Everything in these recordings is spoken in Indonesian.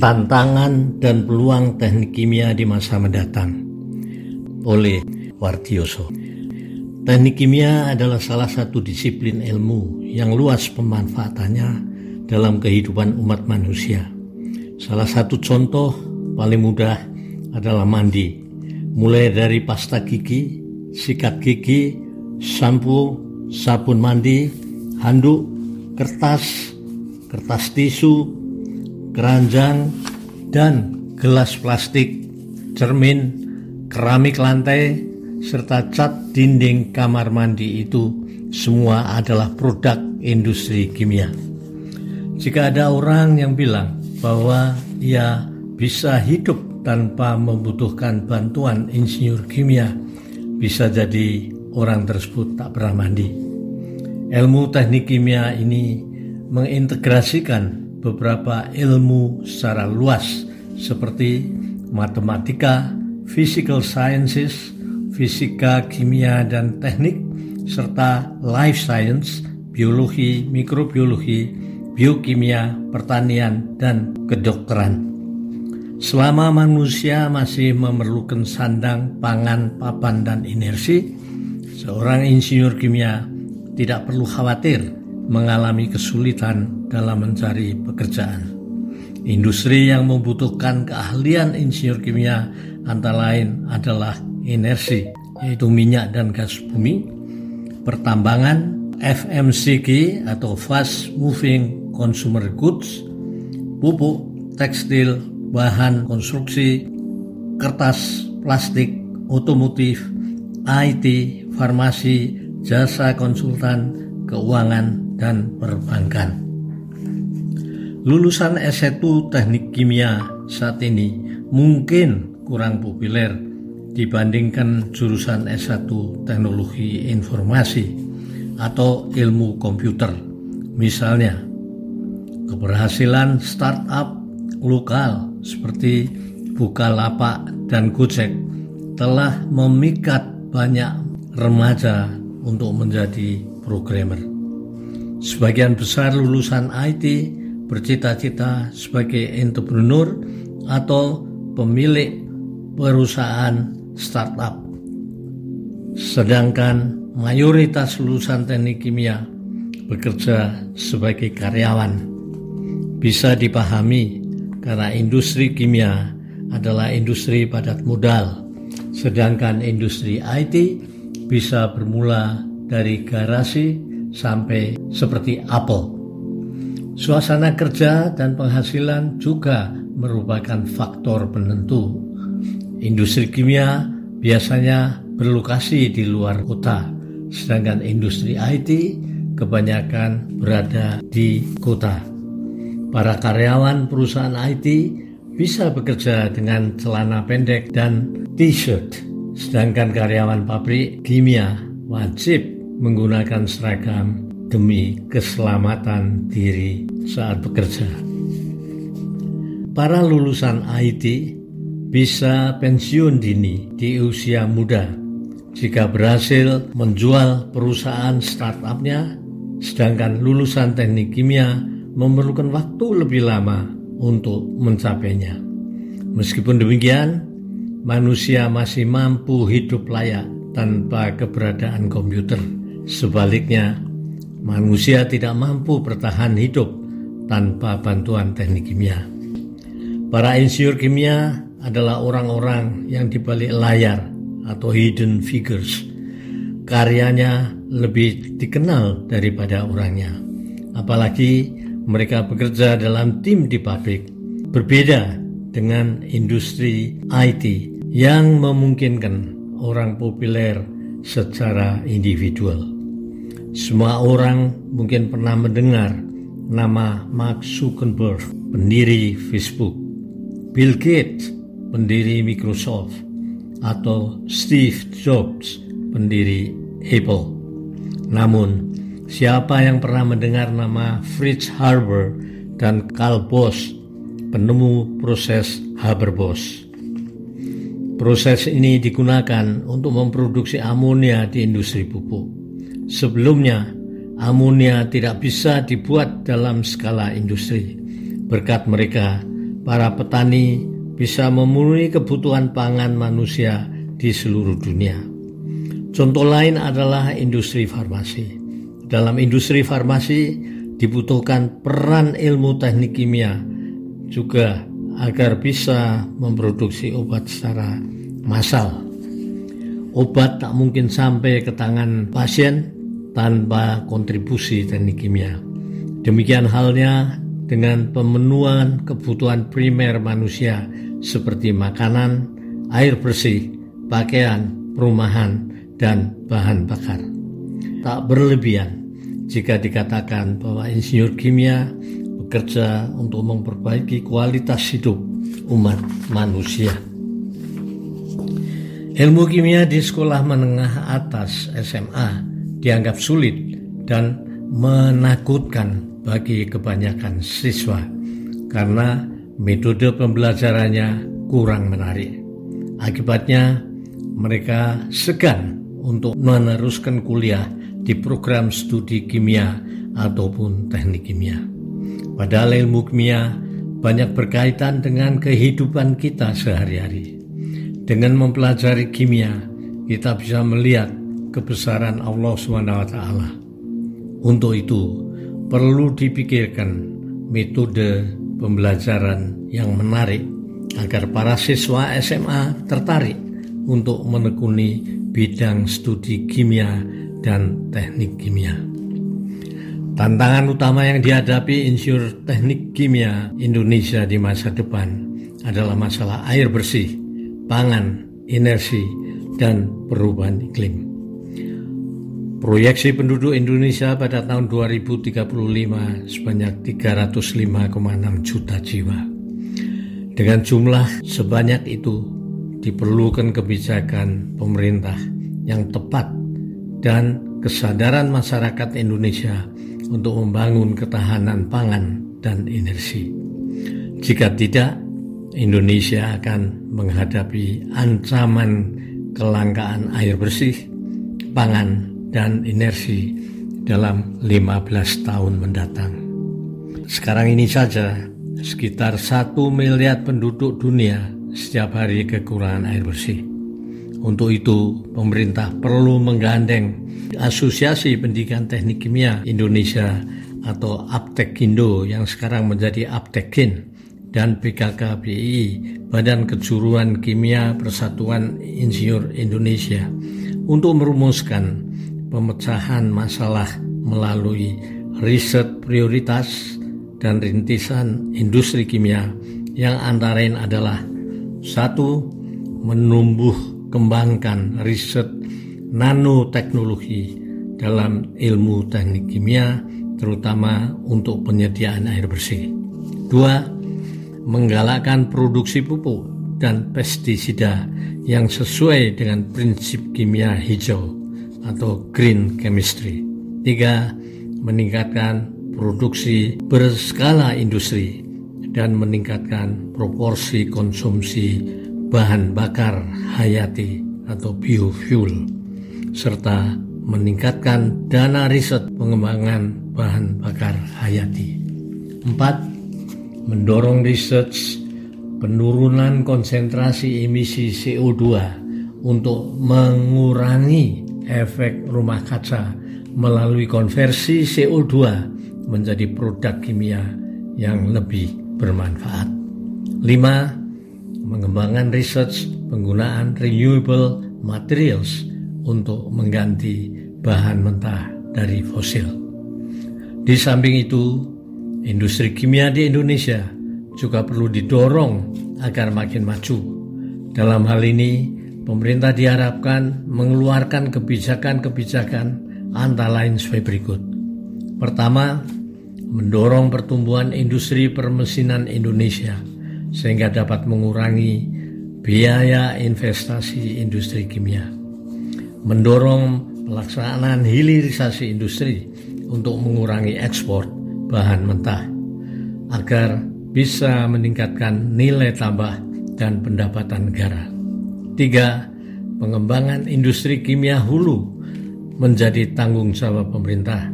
Tantangan dan peluang teknik kimia di masa mendatang oleh Wardioso. Teknik kimia adalah salah satu disiplin ilmu yang luas pemanfaatannya dalam kehidupan umat manusia. Salah satu contoh paling mudah adalah mandi, mulai dari pasta gigi, sikat gigi, sampo, sabun mandi, handuk, kertas, kertas tisu, keranjang, dan gelas plastik, cermin, keramik lantai, serta cat dinding kamar mandi itu semua adalah produk industri kimia. Jika ada orang yang bilang bahwa ia bisa hidup tanpa membutuhkan bantuan insinyur kimia, bisa jadi orang tersebut tak pernah mandi. Ilmu teknik kimia ini mengintegrasikan beberapa ilmu secara luas seperti matematika, physical sciences, fisika, kimia, dan teknik, serta life science, biologi, mikrobiologi, biokimia, pertanian, dan kedokteran. Selama manusia masih memerlukan sandang, pangan, papan, dan inersi, seorang insinyur kimia tidak perlu khawatir mengalami kesulitan dalam mencari pekerjaan. Industri yang membutuhkan keahlian insinyur kimia antara lain adalah inersi, yaitu minyak dan gas bumi, pertambangan, FMCG atau Fast Moving Consumer Goods, pupuk, tekstil, bahan konstruksi, kertas, plastik, otomotif, IT, farmasi, jasa konsultan, keuangan, dan perbankan. Lulusan S1 Teknik Kimia saat ini mungkin kurang populer dibandingkan jurusan S1 Teknologi Informasi atau Ilmu Komputer. Misalnya, keberhasilan startup lokal seperti Bukalapak dan Gojek telah memikat banyak remaja untuk menjadi programmer. Sebagian besar lulusan IT bercita-cita sebagai entrepreneur atau pemilik perusahaan startup. Sedangkan mayoritas lulusan teknik kimia bekerja sebagai karyawan. Bisa dipahami karena industri kimia adalah industri padat modal, sedangkan industri IT bisa bermula dari garasi sampai seperti Apple. Suasana kerja dan penghasilan juga merupakan faktor penentu. Industri kimia biasanya berlokasi di luar kota, sedangkan industri IT kebanyakan berada di kota. Para karyawan perusahaan IT bisa bekerja dengan celana pendek dan t-shirt, sedangkan karyawan pabrik kimia wajib menggunakan seragam demi keselamatan diri saat bekerja. Para lulusan IT bisa pensiun dini di usia muda jika berhasil menjual perusahaan startupnya, sedangkan lulusan teknik kimia memerlukan waktu lebih lama untuk mencapainya. Meskipun demikian, manusia masih mampu hidup layak tanpa keberadaan komputer. Sebaliknya, manusia tidak mampu bertahan hidup tanpa bantuan teknik kimia. Para insinyur kimia adalah orang-orang yang di balik layar atau hidden figures. Karyanya lebih dikenal daripada orangnya. Apalagi mereka bekerja dalam tim di pabrik. Berbeda dengan industri IT yang memungkinkan orang populer secara individual. Semua orang mungkin pernah mendengar nama Mark Zuckerberg, pendiri Facebook, Bill Gates, pendiri Microsoft, atau Steve Jobs, pendiri Apple. Namun, siapa yang pernah mendengar nama Fritz Haber dan Carl Bosch, penemu proses Haber-Bosch? Proses ini digunakan untuk memproduksi amonia di industri pupuk. Sebelumnya, amonia tidak bisa dibuat dalam skala industri. Berkat mereka, para petani bisa memenuhi kebutuhan pangan manusia di seluruh dunia. Contoh lain adalah industri farmasi. Dalam industri farmasi dibutuhkan peran ilmu teknik kimia juga agar bisa memproduksi obat secara massal. Obat tak mungkin sampai ke tangan pasien tanpa kontribusi teknik kimia. Demikian halnya dengan pemenuhan kebutuhan primer manusia seperti makanan, air bersih, pakaian, perumahan, dan bahan bakar. Tak berlebihan jika dikatakan bahwa insinyur kimia bekerja untuk memperbaiki kualitas hidup umat manusia. Ilmu kimia di sekolah menengah atas SMA dianggap sulit dan menakutkan bagi kebanyakan siswa karena metode pembelajarannya kurang menarik. Akibatnya mereka segan untuk meneruskan kuliah di program studi kimia ataupun teknik kimia. Padahal ilmu kimia banyak berkaitan dengan kehidupan kita sehari-hari. Dengan mempelajari kimia, kita bisa melihat kebesaran Allah SWT. Untuk itu, perlu dipikirkan metode pembelajaran yang menarik agar para siswa SMA tertarik untuk menekuni bidang studi kimia dan teknik kimia. Tantangan utama yang dihadapi insur teknik kimia Indonesia di masa depan adalah masalah air bersih, pangan, energi, dan perubahan iklim. Proyeksi penduduk Indonesia pada tahun 2035 sebanyak 305,6 juta jiwa. Dengan jumlah sebanyak itu diperlukan kebijakan pemerintah yang tepat dan kesadaran masyarakat Indonesia untuk membangun ketahanan pangan dan energi. Jika tidak, Indonesia akan menghadapi ancaman kelangkaan air bersih, pangan, dan energi dalam 15 tahun mendatang. Sekarang ini saja, sekitar satu miliar penduduk dunia setiap hari kekurangan air bersih. Untuk itu, pemerintah perlu menggandeng Asosiasi Pendidikan Teknik Kimia Indonesia atau Aptekindo yang sekarang menjadi Aptekin dan BKKBI Badan Kejuruan Kimia Persatuan Insinyur Indonesia untuk merumuskan pemecahan masalah melalui riset prioritas dan rintisan industri kimia yang antara lain adalah satu menumbuh kembangkan riset nanoteknologi dalam ilmu teknik kimia, terutama untuk penyediaan air bersih. Dua, menggalakkan produksi pupuk dan pestisida yang sesuai dengan prinsip kimia hijau atau green chemistry. Tiga, meningkatkan produksi berskala industri dan meningkatkan proporsi konsumsi bahan bakar hayati atau biofuel serta meningkatkan dana riset pengembangan bahan bakar hayati. 4. Mendorong riset penurunan konsentrasi emisi CO2 untuk mengurangi efek rumah kaca melalui konversi CO2 menjadi produk kimia yang lebih bermanfaat. 5 mengembangkan research penggunaan renewable materials untuk mengganti bahan mentah dari fosil. Di samping itu, industri kimia di Indonesia juga perlu didorong agar makin maju. Dalam hal ini, pemerintah diharapkan mengeluarkan kebijakan-kebijakan antara lain sebagai berikut. Pertama, mendorong pertumbuhan industri permesinan Indonesia – sehingga dapat mengurangi biaya investasi industri kimia. Mendorong pelaksanaan hilirisasi industri untuk mengurangi ekspor bahan mentah agar bisa meningkatkan nilai tambah dan pendapatan negara. Tiga, pengembangan industri kimia hulu menjadi tanggung jawab pemerintah,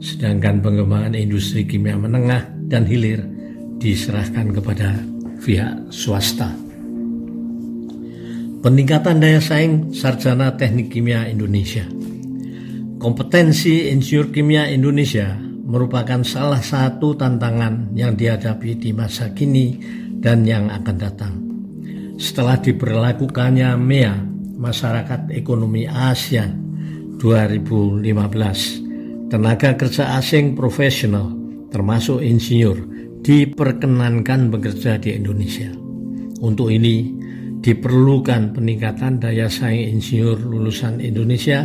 sedangkan pengembangan industri kimia menengah dan hilir diserahkan kepada pihak swasta. Peningkatan daya saing sarjana teknik kimia Indonesia. Kompetensi insinyur kimia Indonesia merupakan salah satu tantangan yang dihadapi di masa kini dan yang akan datang. Setelah diberlakukannya MEA, Masyarakat Ekonomi ASEAN 2015, tenaga kerja asing profesional termasuk insinyur diperkenankan bekerja di Indonesia. Untuk ini diperlukan peningkatan daya saing insinyur lulusan Indonesia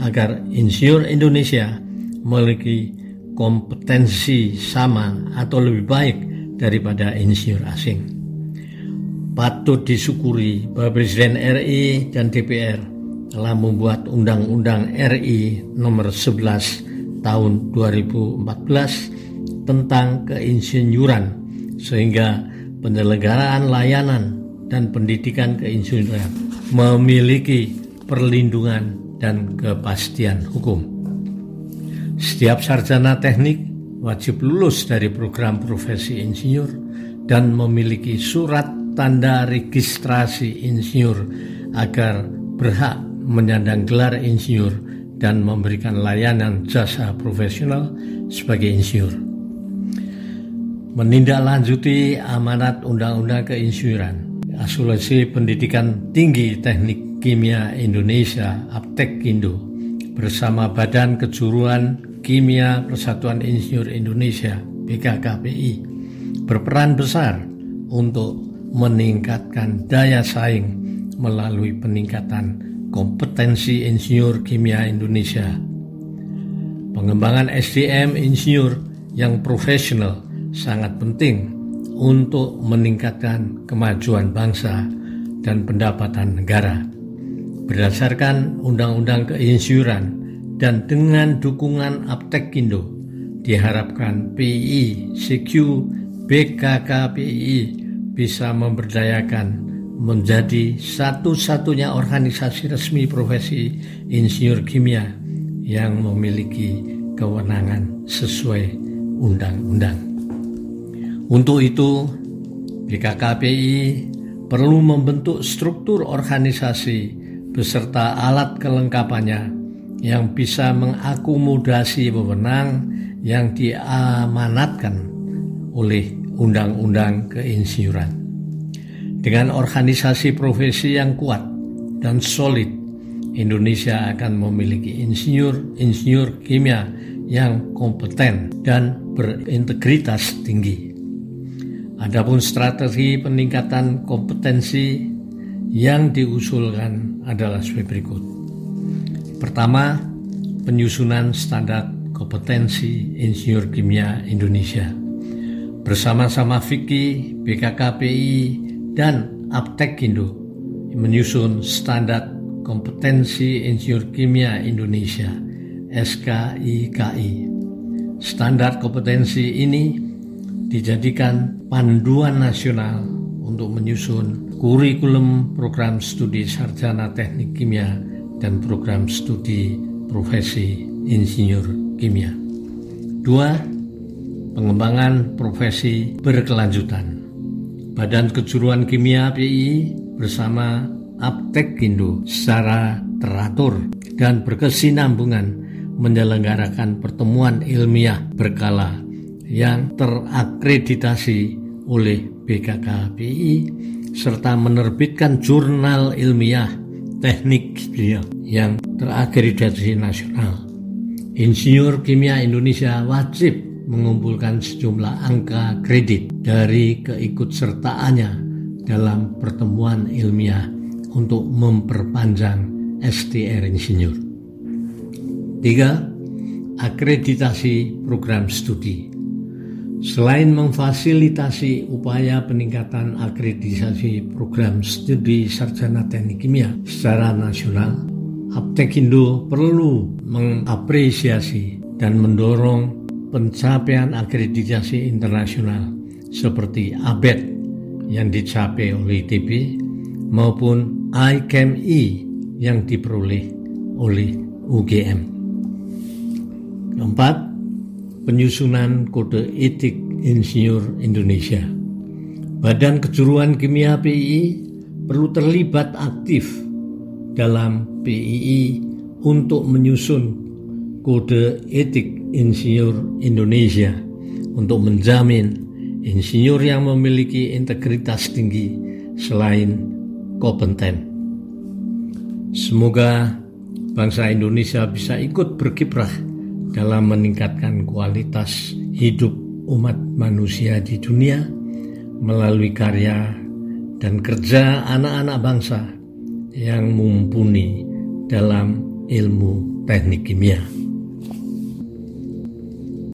agar insinyur Indonesia memiliki kompetensi sama atau lebih baik daripada insinyur asing. Patut disyukuri bahwa Presiden RI dan DPR telah membuat Undang-Undang RI nomor 11 tahun 2014 tentang keinsinyuran sehingga penyelenggaraan layanan dan pendidikan keinsinyuran memiliki perlindungan dan kepastian hukum. Setiap sarjana teknik wajib lulus dari program profesi insinyur dan memiliki surat tanda registrasi insinyur agar berhak menyandang gelar insinyur dan memberikan layanan jasa profesional sebagai insinyur. Menindaklanjuti amanat Undang-Undang Keinsinyuran, Asuransi Pendidikan Tinggi Teknik Kimia Indonesia Aptekindo bersama Badan Kejuruan Kimia Persatuan Insinyur Indonesia BKKPI berperan besar untuk meningkatkan daya saing melalui peningkatan kompetensi insinyur kimia Indonesia. Pengembangan SDM insinyur yang profesional sangat penting untuk meningkatkan kemajuan bangsa dan pendapatan negara berdasarkan Undang-Undang Keinsyuran dan dengan dukungan Aptekindo diharapkan PI, CQ, BKKPI bisa memberdayakan menjadi satu-satunya organisasi resmi profesi insinyur kimia yang memiliki kewenangan sesuai undang-undang. Untuk itu, BKKPI perlu membentuk struktur organisasi beserta alat kelengkapannya yang bisa mengakomodasi wewenang yang diamanatkan oleh Undang-Undang Keinsinyuran. Dengan organisasi profesi yang kuat dan solid, Indonesia akan memiliki insinyur-insinyur kimia yang kompeten dan berintegritas tinggi. Adapun strategi peningkatan kompetensi yang diusulkan adalah sebagai berikut. Pertama, penyusunan standar kompetensi insinyur kimia Indonesia. Bersama-sama Fiki, BKKPI, dan Aptekindo menyusun standar kompetensi insinyur kimia Indonesia SKIKI. Standar kompetensi ini dijadikan panduan nasional untuk menyusun kurikulum program studi sarjana teknik kimia dan program studi profesi insinyur kimia. Dua, pengembangan profesi berkelanjutan. Badan Kejuruan Kimia PI bersama Aptekindo secara teratur dan berkesinambungan menyelenggarakan pertemuan ilmiah berkala yang terakreditasi oleh BKKBI serta menerbitkan jurnal ilmiah teknik yang terakreditasi nasional. Insinyur Kimia Indonesia wajib mengumpulkan sejumlah angka kredit dari keikutsertaannya dalam pertemuan ilmiah untuk memperpanjang STR Insinyur. Tiga, akreditasi program studi. Selain memfasilitasi upaya peningkatan akreditasi program studi sarjana teknik kimia secara nasional, Aptekindo perlu mengapresiasi dan mendorong pencapaian akreditasi internasional seperti ABET yang dicapai oleh ITB maupun ICAME yang diperoleh oleh UGM. Keempat, penyusunan kode etik Insinyur Indonesia. Badan Kejuruan Kimia PII perlu terlibat aktif dalam PII untuk menyusun kode etik insinyur Indonesia untuk menjamin insinyur yang memiliki integritas tinggi selain kompeten. Semoga bangsa Indonesia bisa ikut berkiprah dalam meningkatkan kualitas hidup umat manusia di dunia melalui karya dan kerja anak-anak bangsa yang mumpuni dalam ilmu teknik kimia.